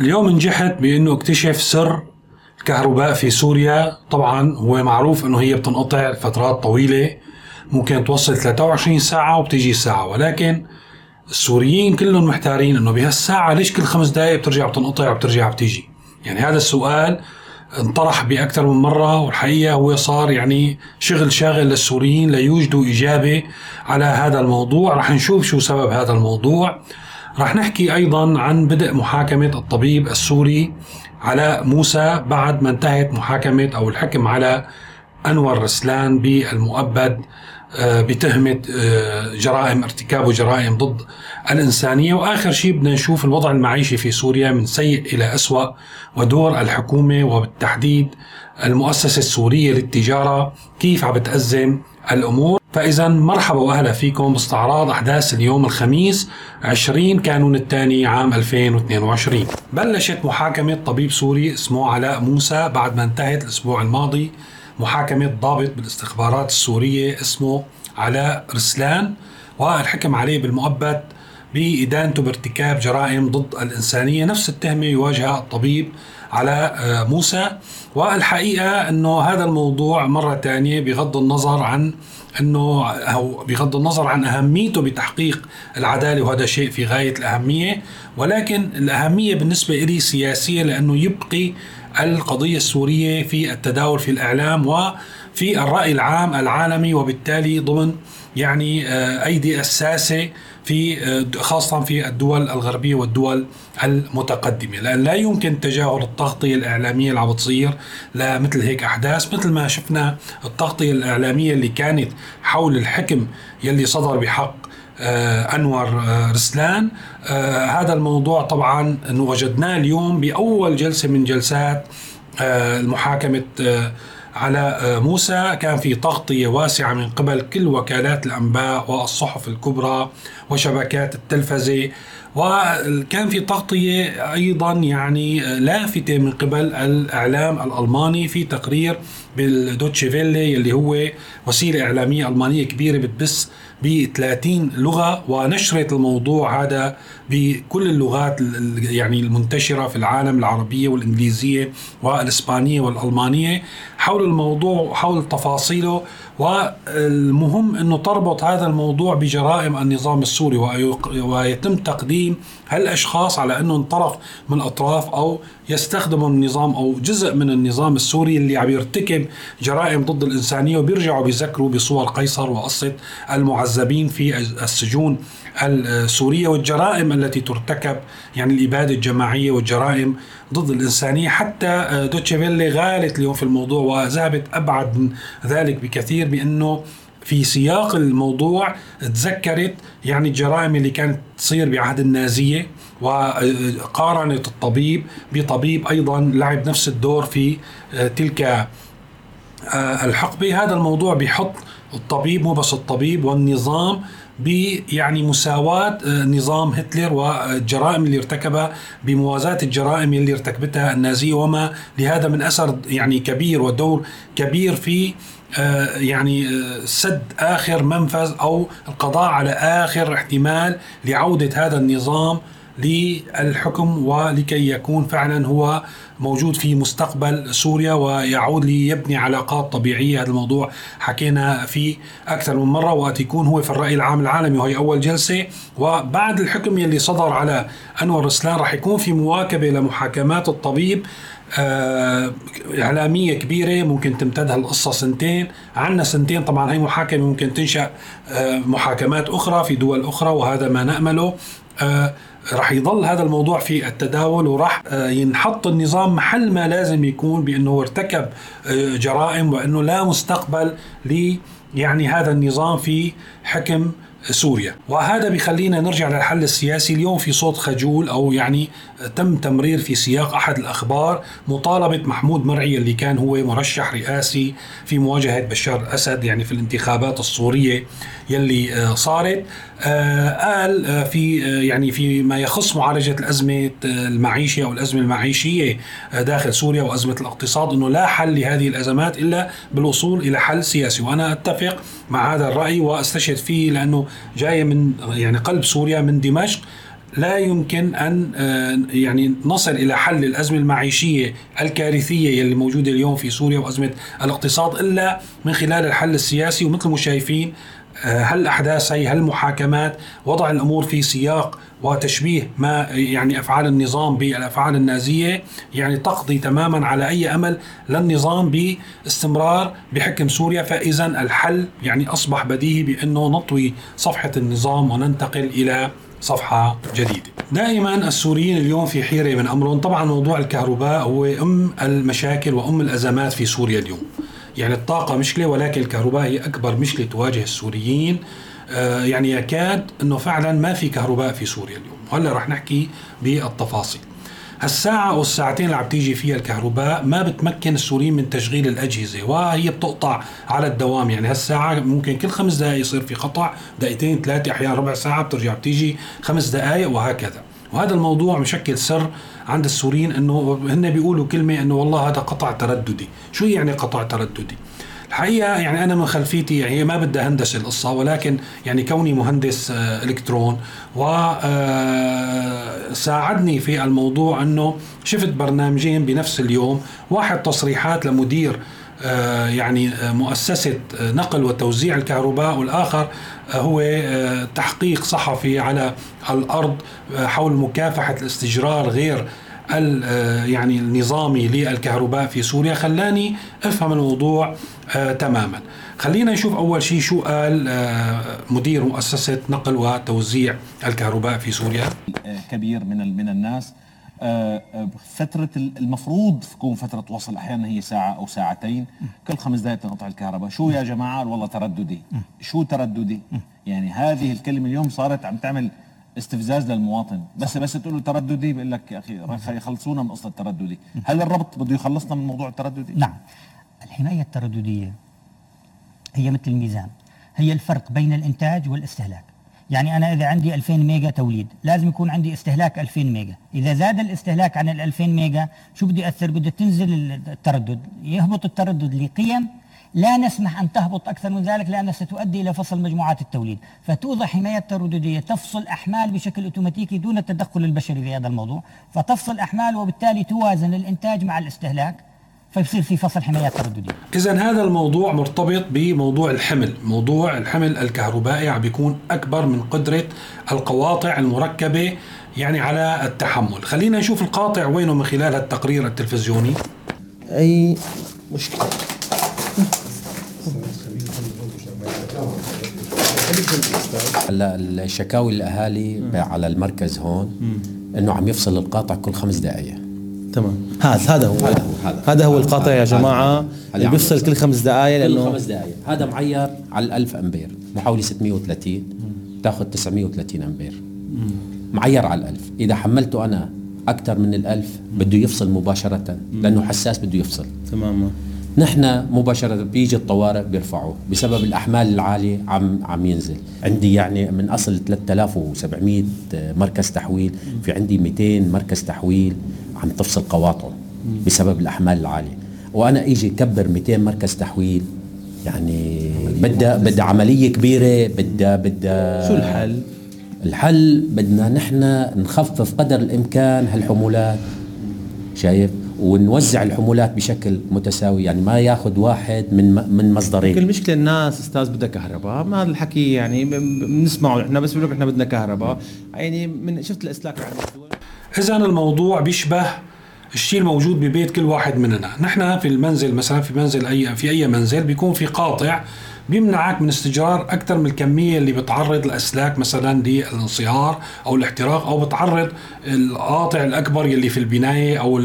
اليوم نجحت بأنه اكتشف سر الكهرباء في سوريا. طبعا هو معروف أنه هي بتنقطع فترات طويلة ممكن توصل 23 ساعة وبتجي ساعة. ولكن السوريين كلهم محتارين أنه بهالساعة ليش كل خمس دقائق بترجع بتنقطع وبترجع بتيجي يعني هذا السؤال انطرح بأكثر من مرة والحقيقة هو صار يعني شغل شاغل للسوريين ليوجدوا إجابة على هذا الموضوع. رح نشوف شو سبب هذا الموضوع. رح نحكي أيضا عن بدء محاكمة الطبيب السوري علاء موسى بعد ما انتهت محاكمة أو الحكم على أنور رسلان بالمؤبد آه، بتهمة آه، جرائم ارتكاب جرائم ضد الإنسانية. وآخر شيء بدنا نشوف الوضع المعيشي في سوريا من سيء إلى أسوأ ودور الحكومة وبالتحديد المؤسسة السورية للتجارة كيف عم بتأزم الأمور. فإذا مرحبا وأهلا فيكم باستعراض أحداث اليوم الخميس 20 كانون الثاني عام 2022 بلشت محاكمة طبيب سوري اسمه علاء موسى بعد ما انتهت الأسبوع الماضي. محاكمة ضابط بالاستخبارات السورية اسمه علاء رسلان والحكم عليه بالمؤبد بإدانته بارتكاب جرائم ضد الإنسانية. نفس التهمة يواجهها الطبيب علاء آه، موسى والحقيقة أنه هذا الموضوع مرة ثانية بغض النظر عن إنه أو بغض النظر عن أهميته بتحقيق العدالة وهذا شيء في غاية الأهمية. ولكن الأهمية بالنسبة لي سياسية لأنه يبقي القضية السورية في التداول في الإعلام وفي الرأي العام العالمي وبالتالي ضمن يعني آه، أيدي الساسة في آه، خاصة في الدول الغربية والدول المتقدمة. لأن لا يمكن تجاهل التغطية الإعلامية اللي عم بتصير لمثل هيك أحداث مثل ما شفنا التغطية الإعلامية اللي كانت حول الحكم يلي صدر بحق آه، أنور رسلان. هذا الموضوع طبعا وجدناه اليوم بأول جلسة من جلسات المحاكمة على آه، موسى كان في تغطية واسعة من قبل كل وكالات الأنباء والصحف الكبرى وشبكات التلفزة. وكان في تغطية أيضا يعني آه، لافتة من قبل الإعلام الألماني في تقرير بالدوتشي فيلي اللي هو وسيلة إعلامية ألمانية كبيرة بتبث ب 30 لغة ونشرت الموضوع هذا بكل اللغات يعني المنتشرة في العالم العربية والإنجليزية والإسبانية والألمانية. حول الموضوع وحول تفاصيله والمهم إنه تربط هذا الموضوع بجرائم النظام السوري ويتم تقديم هالأشخاص على انهم طرف من اطراف أو يستخدموا النظام أو جزء من النظام السوري اللي عم يرتكب جرائم ضد الإنسانية وبيرجعوا بيذكروا بصور قيصر وقصة المعذبين في السجون. السورية والجرائم التي ترتكب يعني الإبادة الجماعية والجرائم ضد الإنسانية. حتى دوتشيفيلي غالت اليوم في الموضوع وذهبت أبعد من ذلك بكثير بأنه في سياق الموضوع تذكرت يعني الجرائم اللي كانت تصير بعهد النازية وقارنت الطبيب بطبيب أيضا لعب نفس الدور في تلك آه، الحقبة. هذا الموضوع بيحط الطبيب مو بس الطبيب والنظام يعني مساواة آه، نظام هتلر والجرائم اللي ارتكبها بموازاة الجرائم اللي ارتكبتها النازية وما لهذا من أثر يعني كبير ودور كبير في آه، يعني آه، سد آخر منفذ أو القضاء على آخر احتمال لعودة هذا النظام للحكم ولكي يكون فعلا هو موجود في مستقبل سوريا ويعود ليبني علاقات طبيعية. هذا الموضوع حكينا فيه أكثر من مرة وقت يكون هو في الرأي العام العالمي وهي أول جلسة. وبعد الحكم يلي صدر على أنور رسلان رح يكون في مواكبة لمحاكمات الطبيب آه إعلامية كبيرة ممكن تمتد هالقصة سنتين. عنا سنتين طبعا هي محاكمة ممكن تنشأ آه محاكمات أخرى في دول أخرى وهذا ما نأمله. آه رح يضل هذا الموضوع في التداول وراح آه، ينحط النظام محل ما لازم يكون بأنه ارتكب آه، جرائم وأنه لا مستقبل ل يعني هذا النظام في حكم سوريا. وهذا بخلينا نرجع للحل السياسي. اليوم في صوت خجول أو يعني تم تمرير في سياق أحد الأخبار مطالبة محمود مرعي اللي كان هو مرشح رئاسي في مواجهة بشار الأسد يعني في الانتخابات السورية يلي آه، صارت. آه، قال آه، في يعني في ما يخص معالجة الأزمة المعيشية أو الأزمة المعيشية داخل سوريا وأزمة الاقتصاد أنه لا حل لهذه الأزمات إلا بالوصول إلى حل سياسي. وأنا أتفق مع هذا الرأي وأستشهد فيه لأنه جاية من يعني قلب سوريا من دمشق. لا يمكن أن آه، يعني نصل إلى حل الأزمة المعيشية الكارثية اللي موجودة اليوم في سوريا وأزمة الاقتصاد إلا من خلال الحل السياسي. ومثل ما شايفين آه، هالأحداث هي هالمحاكمات وضع الأمور في سياق وتشبيه ما يعني أفعال النظام بالأفعال النازية يعني تقضي تماما على أي أمل للنظام باستمرار بحكم سوريا. فاذا الحل يعني أصبح بديهي بأنه نطوي صفحة النظام وننتقل إلى صفحة جديدة. دائما السوريين اليوم في حيرة من أمرهم. طبعا موضوع الكهرباء هو أم المشاكل وأم الأزمات في سوريا اليوم. يعني الطاقة مشكلة ولكن الكهرباء هي أكبر مشكلة تواجه السوريين. يعني يكاد أنه فعلا ما في كهرباء في سوريا اليوم. وهلأ رح نحكي بالتفاصيل. هالساعة أو الساعتين اللي عم تيجي فيها الكهرباء ما بتمكن السوريين من تشغيل الأجهزة وهي بتقطع على الدوام. يعني هالساعة ممكن كل خمس دقائق يصير في قطع دقيقتين ثلاثة أحيانا ربع ساعة بترجع بتيجي خمس دقائق وهكذا. وهذا الموضوع مشكل سر عند السوريين إنه هن بيقولوا كلمة إنه والله هذا قطع ترددي، شو يعني قطع ترددي؟ الحقيقة يعني أنا من خلفيتي يعني هي ما بدها هندسة القصة ولكن يعني كوني مهندس آه، إلكترون وساعدني آه، في الموضوع إنه شفت برنامجين بنفس اليوم. واحد تصريحات لمدير آه، يعني مؤسسة نقل وتوزيع الكهرباء والآخر هو تحقيق صحفي على الأرض حول مكافحة الاستجرار غير يعني النظامي للكهرباء في سوريا خلاني أفهم الموضوع آه تماما. خلينا نشوف أول شيء شو قال آه مدير مؤسسة نقل وتوزيع الكهرباء في سوريا. كبير من من الناس. آه، آه، فترة المفروض تكون فترة وصل أحيانا هي ساعة أو ساعتين. كل خمس دقائق تنقطع الكهرباء. شو يا جماعة والله ترددي؟ شو ترددي؟ يعني هذه الكلمة اليوم صارت عم تعمل استفزاز للمواطن. بس بس تقول له ترددي بيقول لك يا أخي يخلصونا من قصة الترددي. هل الربط بده يخلصنا من موضوع الترددي؟ نعم. الحمايه الترددية هي مثل الميزان. هي الفرق بين الإنتاج والاستهلاك. يعني أنا إذا عندي 2000 ميجا توليد لازم يكون عندي استهلاك 2000 ميجا. إذا زاد الاستهلاك عن ال 2000 ميجا شو بده ياثر بده تنزل التردد. يهبط التردد لقيم لا نسمح أن تهبط أكثر من ذلك لأنها ستؤدي إلى فصل مجموعات التوليد. فتوضع حماية الترددية تفصل أحمال بشكل أوتوماتيكي دون التدخل البشري في هذا الموضوع. فتفصل أحمال وبالتالي توازن الإنتاج مع الاستهلاك. فيصير في فصل حماية ترددية. إذا هذا الموضوع مرتبط بموضوع الحمل. موضوع الحمل الكهربائي عم بيكون أكبر من قدرة القواطع المركبة يعني على التحمل. خلينا نشوف القاطع وينه من خلال التقرير التلفزيوني. أي مشكلة؟ هلا الشكاوي الأهالي على المركز هون إنه عم يفصل القاطع كل خمس دقائق تمام. هذا هذا هو. هذا هو هذا. هو القاطع يا جماعة اللي بيفصل كل خمس دقائق لأنه كل خمس دقائق هذا معير على ال 1000 أمبير. محاولة 630 تاخذ 930 أمبير. معير على ال 1000 إذا حملته أنا أكثر من ال 1000 بده يفصل مباشرة لأنه حساس بده يفصل. تماما. نحن مباشرة بيجي الطوارئ بيرفعوه بسبب الأحمال العالية عم عم ينزل. عندي يعني من أصل 3700 مركز تحويل في عندي 200 مركز تحويل عم تفصل قواطعه بسبب الأحمال العالية. وأنا إيجي كبر 200 مركز تحويل يعني بدها بدها عملية كبيرة بدها بدها شو الحل؟ الحل بدنا نحن نخفف قدر الإمكان هالحمولات. شايف؟ ونوزع الحمولات بشكل متساوي يعني ما ياخذ واحد من من مصدرين. المشكلة الناس أستاذ بدها كهرباء. ما هذا الحكي يعني بنسمعه إحنا بس بنقول إحنا بدنا كهرباء. يعني من شفت الأسلاك إذا الموضوع بيشبه الشيء الموجود ببيت كل واحد مننا. نحن في المنزل مثلا في منزل أي في أي منزل بيكون في قاطع بيمنعك من استجرار أكثر من الكمية اللي بتعرض الاسلاك مثلا للانصهار أو الاحتراق أو بتعرض القاطع الأكبر يلي في البناية أو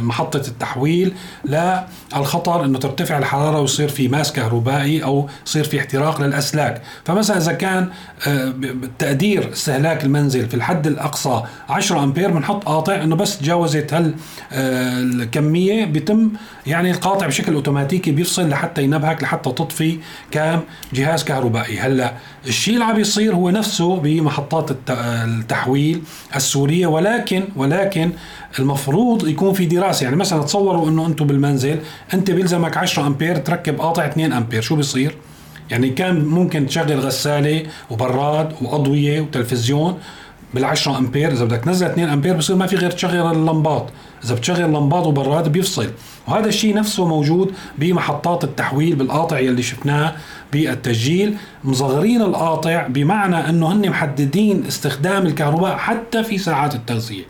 محطة التحويل للخطر إنه ترتفع الحرارة ويصير في ماس كهربائي أو يصير في احتراق للأسلاك. فمثلا إذا كان آه، تقدير استهلاك المنزل في الحد الأقصى 10 أمبير بنحط قاطع إنه بس تجاوزت هال آه، الكمية بيتم يعني القاطع بشكل أوتوماتيكي بيفصل لحتى ينبهك لحتى تطفي كام جهاز كهربائي. هلا الشيء اللي عم يصير هو نفسه بمحطات التحويل السورية ولكن ولكن المفروض يكون في دراسة. يعني مثلا تصوروا إنه أنتم بالمنزل أنت بيلزمك 10 أمبير تركب قاطع 2 أمبير. شو بيصير؟ يعني كان ممكن تشغل غسالة وبراد وأضوية وتلفزيون بال10 أمبير. إذا بدك تنزل 2 أمبير بصير ما في غير تشغل اللمبات. إذا بتشغل لمبات وبراد بيفصل. وهذا الشيء نفسه موجود بمحطات التحويل بالقاطع يلي شفناه بالتسجيل. مصغرين القاطع بمعنى إنه هن محددين استخدام الكهرباء حتى في ساعات التغذية.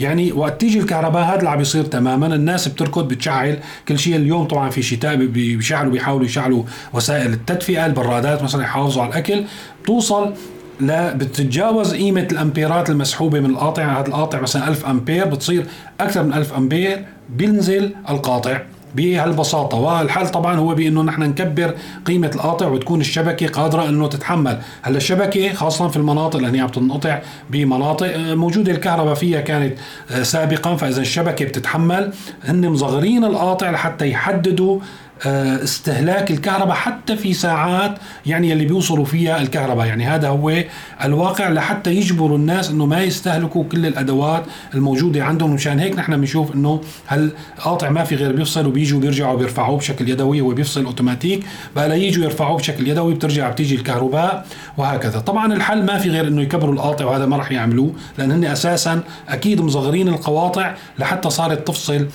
يعني وقت تيجي الكهرباء هذا اللي عم بيصير تماما الناس بتركض بتشعل. كل شيء اليوم طبعا في شتاء بي- بيشعلوا بيحاولوا يشعلوا وسائل التدفئة البرادات مثلا يحافظوا على الأكل. بتوصل لا بتتجاوز قيمة الأمبيرات المسحوبة من القاطع. هذا القاطع مثلا 1000 أمبير بتصير أكثر من 1000 أمبير بينزل القاطع بهالبساطة. والحل طبعا هو بأنه نحن نكبر قيمة القاطع وتكون الشبكة قادرة أنه تتحمل. هلأ الشبكة خاصة في المناطق اللي هي عم تنقطع بمناطق آه، موجودة الكهرباء فيها كانت آه، سابقا. فإذا الشبكة بتتحمل هن مصغرين القاطع لحتى يحددوا استهلاك الكهرباء حتى في ساعات يعني اللي بيوصلوا فيها الكهرباء. يعني هذا هو الواقع لحتى يجبروا الناس إنه ما يستهلكوا كل الأدوات الموجودة عندهم. مشان هيك نحن بنشوف إنه هالقاطع ما في غير بيفصل وبيجوا بيرجعوا بيرفعوه بشكل يدوي هو بيفصل أوتوماتيك. بقى ليجوا يرفعوه بشكل يدوي بترجع بتيجي الكهرباء وهكذا. طبعا الحل ما في غير إنه يكبروا القاطع وهذا ما راح يعملوه لأن هن أساسا أكيد مصغرين القواطع لحتى صارت تفصل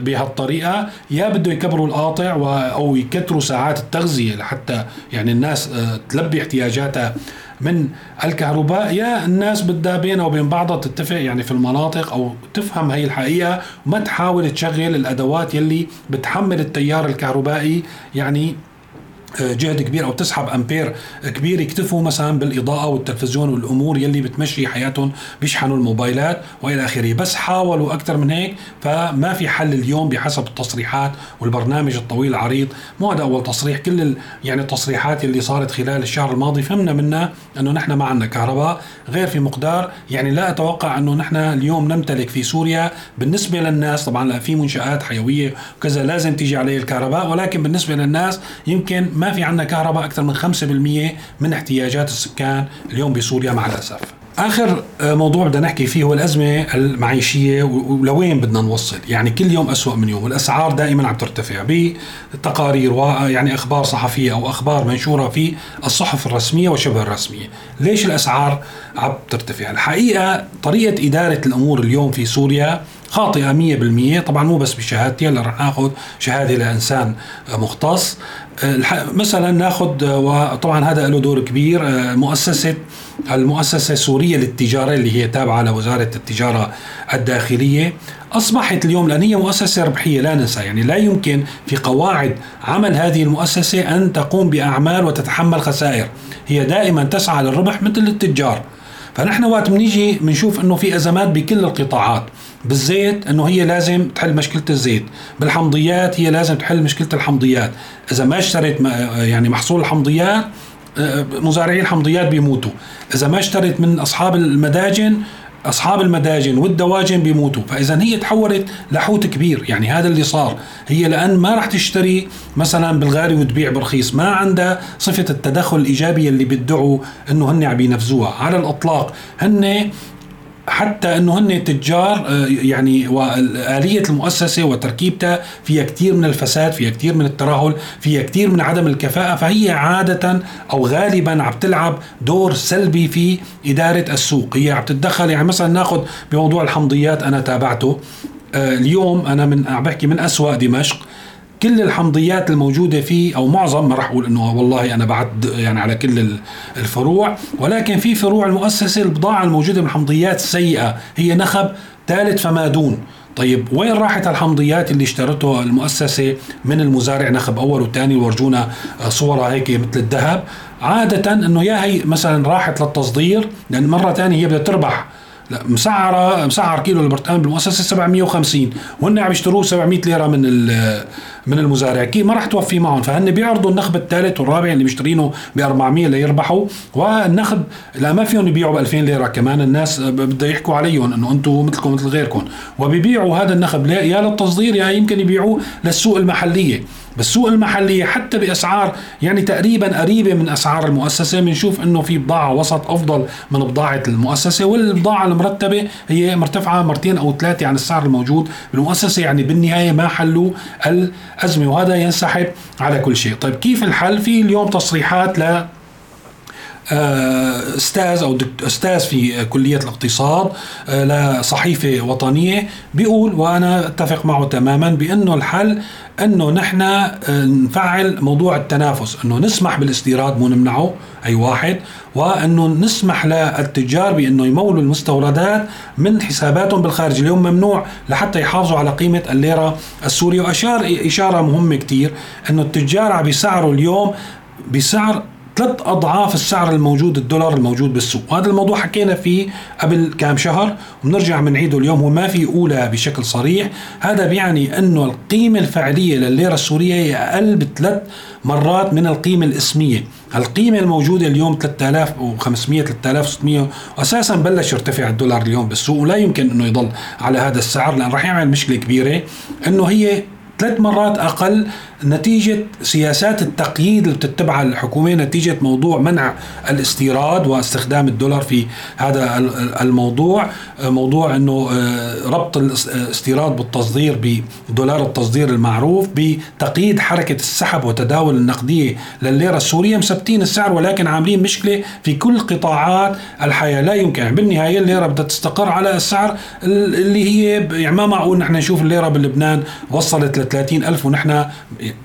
بهالطريقة. يا بده يكبروا القاطع و- أو يكتروا ساعات التغذية لحتى يعني الناس آه، تلبي احتياجاتها من الكهرباء. يا الناس بدها بينها وبين بعضها تتفق يعني في المناطق أو تفهم هي الحقيقة. وما تحاول تشغل الأدوات يلي بتحمل التيار الكهربائي يعني جهد كبير أو تسحب أمبير كبير يكتفوا مثلا بالإضاءة والتلفزيون والأمور يلي بتمشي حياتهم بيشحنوا الموبايلات وإلى آخره. بس حاولوا أكثر من هيك فما في حل اليوم بحسب التصريحات والبرنامج الطويل العريض. مو هذا أول تصريح. كل يعني التصريحات يلي صارت خلال الشهر الماضي فهمنا منها إنه نحن ما عندنا كهرباء. غير في مقدار يعني لا أتوقع إنه نحن اليوم نمتلك في سوريا بالنسبة للناس. طبعا لا في منشآت حيوية وكذا لازم تيجي عليه الكهرباء. ولكن بالنسبة للناس يمكن ما في عندنا كهرباء أكثر من 5% من احتياجات السكان اليوم بسوريا مع الأسف. آخر آه، موضوع بدنا نحكي فيه هو الأزمة المعيشية ولوين بدنا نوصل؟ يعني كل يوم أسوأ من يوم الاسعار دائما عم ترتفع. بتقارير ويعني أخبار صحفية أو أخبار منشورة في الصحف الرسمية وشبه الرسمية. ليش الأسعار عم ترتفع؟ الحقيقة طريقة إدارة الأمور اليوم في سوريا خاطئة 100% طبعا مو بس بشهادتي هلا رح ناخذ شهادة لإنسان آه، مختص مثلا ناخذ وطبعا هذا له دور كبير مؤسسة المؤسسة السورية للتجارة اللي هي تابعة لوزارة التجارة الداخلية. أصبحت اليوم لأن هي مؤسسة ربحية لا ننسى. يعني لا يمكن في قواعد عمل هذه المؤسسة أن تقوم بأعمال وتتحمل خسائر. هي دائما تسعى للربح مثل التجار. فنحن وقت بنيجي بنشوف إنه في أزمات بكل القطاعات. بالزيت إنه هي لازم تحل مشكلة الزيت. بالحمضيات هي لازم تحل مشكلة الحمضيات. إذا ما اشترت م- يعني محصول الحمضيات آه، مزارعي الحمضيات بيموتوا. إذا ما اشترت من أصحاب المداجن أصحاب المداجن والدواجن بيموتوا. فاذا هي تحولت لحوت كبير. يعني هذا اللي صار. هي لأن ما راح تشتري مثلا بالغالي وتبيع برخيص. ما عندها صفة التدخل الايجابي اللي بيدعوا إنه هن عم ينفذوها. على الإطلاق هن حتى إنه هن تجار آه، يعني واليه المؤسسة وتركيبتها فيها كثير من الفساد فيها كثير من الترهل فيها كثير من عدم الكفاءة فهي عادة أو غالبا عم تلعب دور سلبي في إدارة السوق. هي عم تتدخل يعني مثلا ناخذ بموضوع الحمضيات أنا تابعته. آه، اليوم أنا من عم بحكي من أسوأ دمشق. كل الحمضيات الموجودة فيه أو معظم ما راح أقول إنه والله أنا بعد يعني على كل ال- الفروع ولكن في فروع المؤسسة البضاعة الموجودة من الحمضيات سيئة هي نخب ثالث فما دون طيب وين راحت الحمضيات اللي اشترته المؤسسة من المزارع نخب أول والثاني؟ ورجونا صورها هيك مثل الذهب. عادة إنه يا هي مثلا راحت للتصدير لأن مرة ثانية هي بدها تربح لا مسعره مسعر كيلو البرتقال بالمؤسسة 750 وهن عم يشتروه 700 ليرة من من المزارع. كي ما راح توفي معهم فهن بيعرضوا النخب الثالث والرابع اللي مشترينه ب 400 ليربحوا والنخب لا ما فيهم يبيعوا ب 2000 ليرة كمان. الناس بدها يحكوا عليهم إنه أنتم مثلكم مثل غيركم. وبيبيعوا هذا النخب يا للتصدير يا يمكن يبيعوه للسوق المحلية. بالسوق المحلية حتى بأسعار يعني تقريبا قريبة من أسعار المؤسسة. بنشوف أنه في بضاعة وسط أفضل من بضاعة المؤسسة والبضاعة المرتبة هي مرتفعة مرتين أو ثلاثة عن السعر الموجود بالمؤسسة. يعني بالنهاية ما حلوا الأزمة وهذا ينسحب على كل شيء. طيب كيف الحل؟ في اليوم تصريحات ل أستاذ أو أستاذ في كلية الاقتصاد آه، لصحيفه وطنية بيقول وأنا أتفق معه تماما بأنه الحل أنه نحن آه، نفعل موضوع التنافس أنه نسمح بالاستيراد مو نمنعه أي واحد وأنه نسمح للتجار بأنه يمولوا المستوردات من حساباتهم بالخارج. اليوم ممنوع لحتى يحافظوا على قيمة الليرة السورية. واشار إشارة مهمة كتير أنه التجار عم بيسعروا اليوم بسعر ثلاث أضعاف السعر الموجود الدولار الموجود بالسوق. وهذا الموضوع حكينا فيه قبل كام شهر وبنرجع بنعيده اليوم. وما في أولى بشكل صريح. هذا بيعني انه القيمة الفعليه للليرة السورية هي أقل بثلاث مرات من القيمة الإسمية. القيمة الموجودة اليوم 3500 3600 واساسا بلش يرتفع الدولار اليوم بالسوق ولا يمكن أنه يضل على هذا السعر لأن راح يعمل مشكلة كبيرة. أنه هي ثلاث مرات أقل نتيجة سياسات التقييد اللي بتتبعها الحكومة نتيجة موضوع منع الاستيراد واستخدام الدولار في هذا ال- ال- الموضوع موضوع إنه آه، ربط الاستيراد بالتصدير بدولار التصدير المعروف بتقييد حركة السحب وتداول النقدية للليرة السورية مثبتين السعر ولكن عاملين مشكلة في كل قطاعات الحياة. لا يمكن بالنهاية الليرة بدها تستقر على السعر ال- اللي هي يعني ما معقول نحن نشوف الليرة بلبنان وصلت 30 ألف ونحن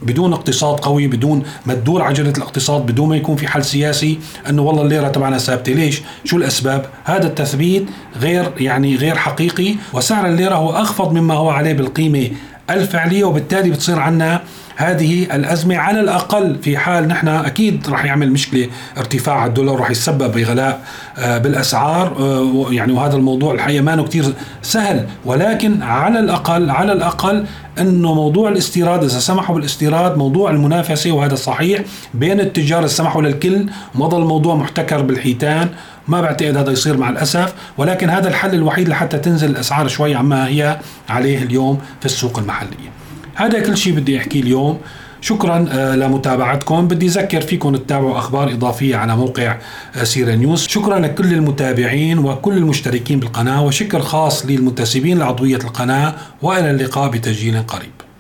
بدون اقتصاد قوي بدون ما تدور عجلة الاقتصاد بدون ما يكون في حل سياسي أنه والله الليرة تبعنا ثابتة. ليش؟ شو الأسباب؟ هذا التثبيت غير يعني غير حقيقي وسعر الليرة هو أخفض مما هو عليه بالقيمة الفعلية وبالتالي بتصير عنا هذه الأزمة. على الأقل في حال نحن أكيد راح يعمل مشكلة ارتفاع الدولار راح يسبب بغلاء آه، بالأسعار آه، يعني وهذا الموضوع الحقيقة ما كتير سهل. ولكن على الأقل على الأقل إنه موضوع الاستيراد إذا سمحوا بالاستيراد موضوع المنافسة وهذا صحيح بين التجار سمحوا للكل ما ضل الموضوع محتكر بالحيتان ما بعتقد هذا يصير مع الأسف ولكن هذا الحل الوحيد لحتى تنزل الأسعار شوي عما هي عليه اليوم في السوق المحلية. هذا كل شيء بدي أحكيه اليوم. شكرا آه، لمتابعتكم. بدي اذكر فيكم تتابعوا أخبار إضافية على موقع آه، سيرة نيوز. شكرا لكل المتابعين وكل المشتركين بالقناة وشكر خاص للمنتسبين لعضوية القناة. وإلى اللقاء بتسجيل قريب.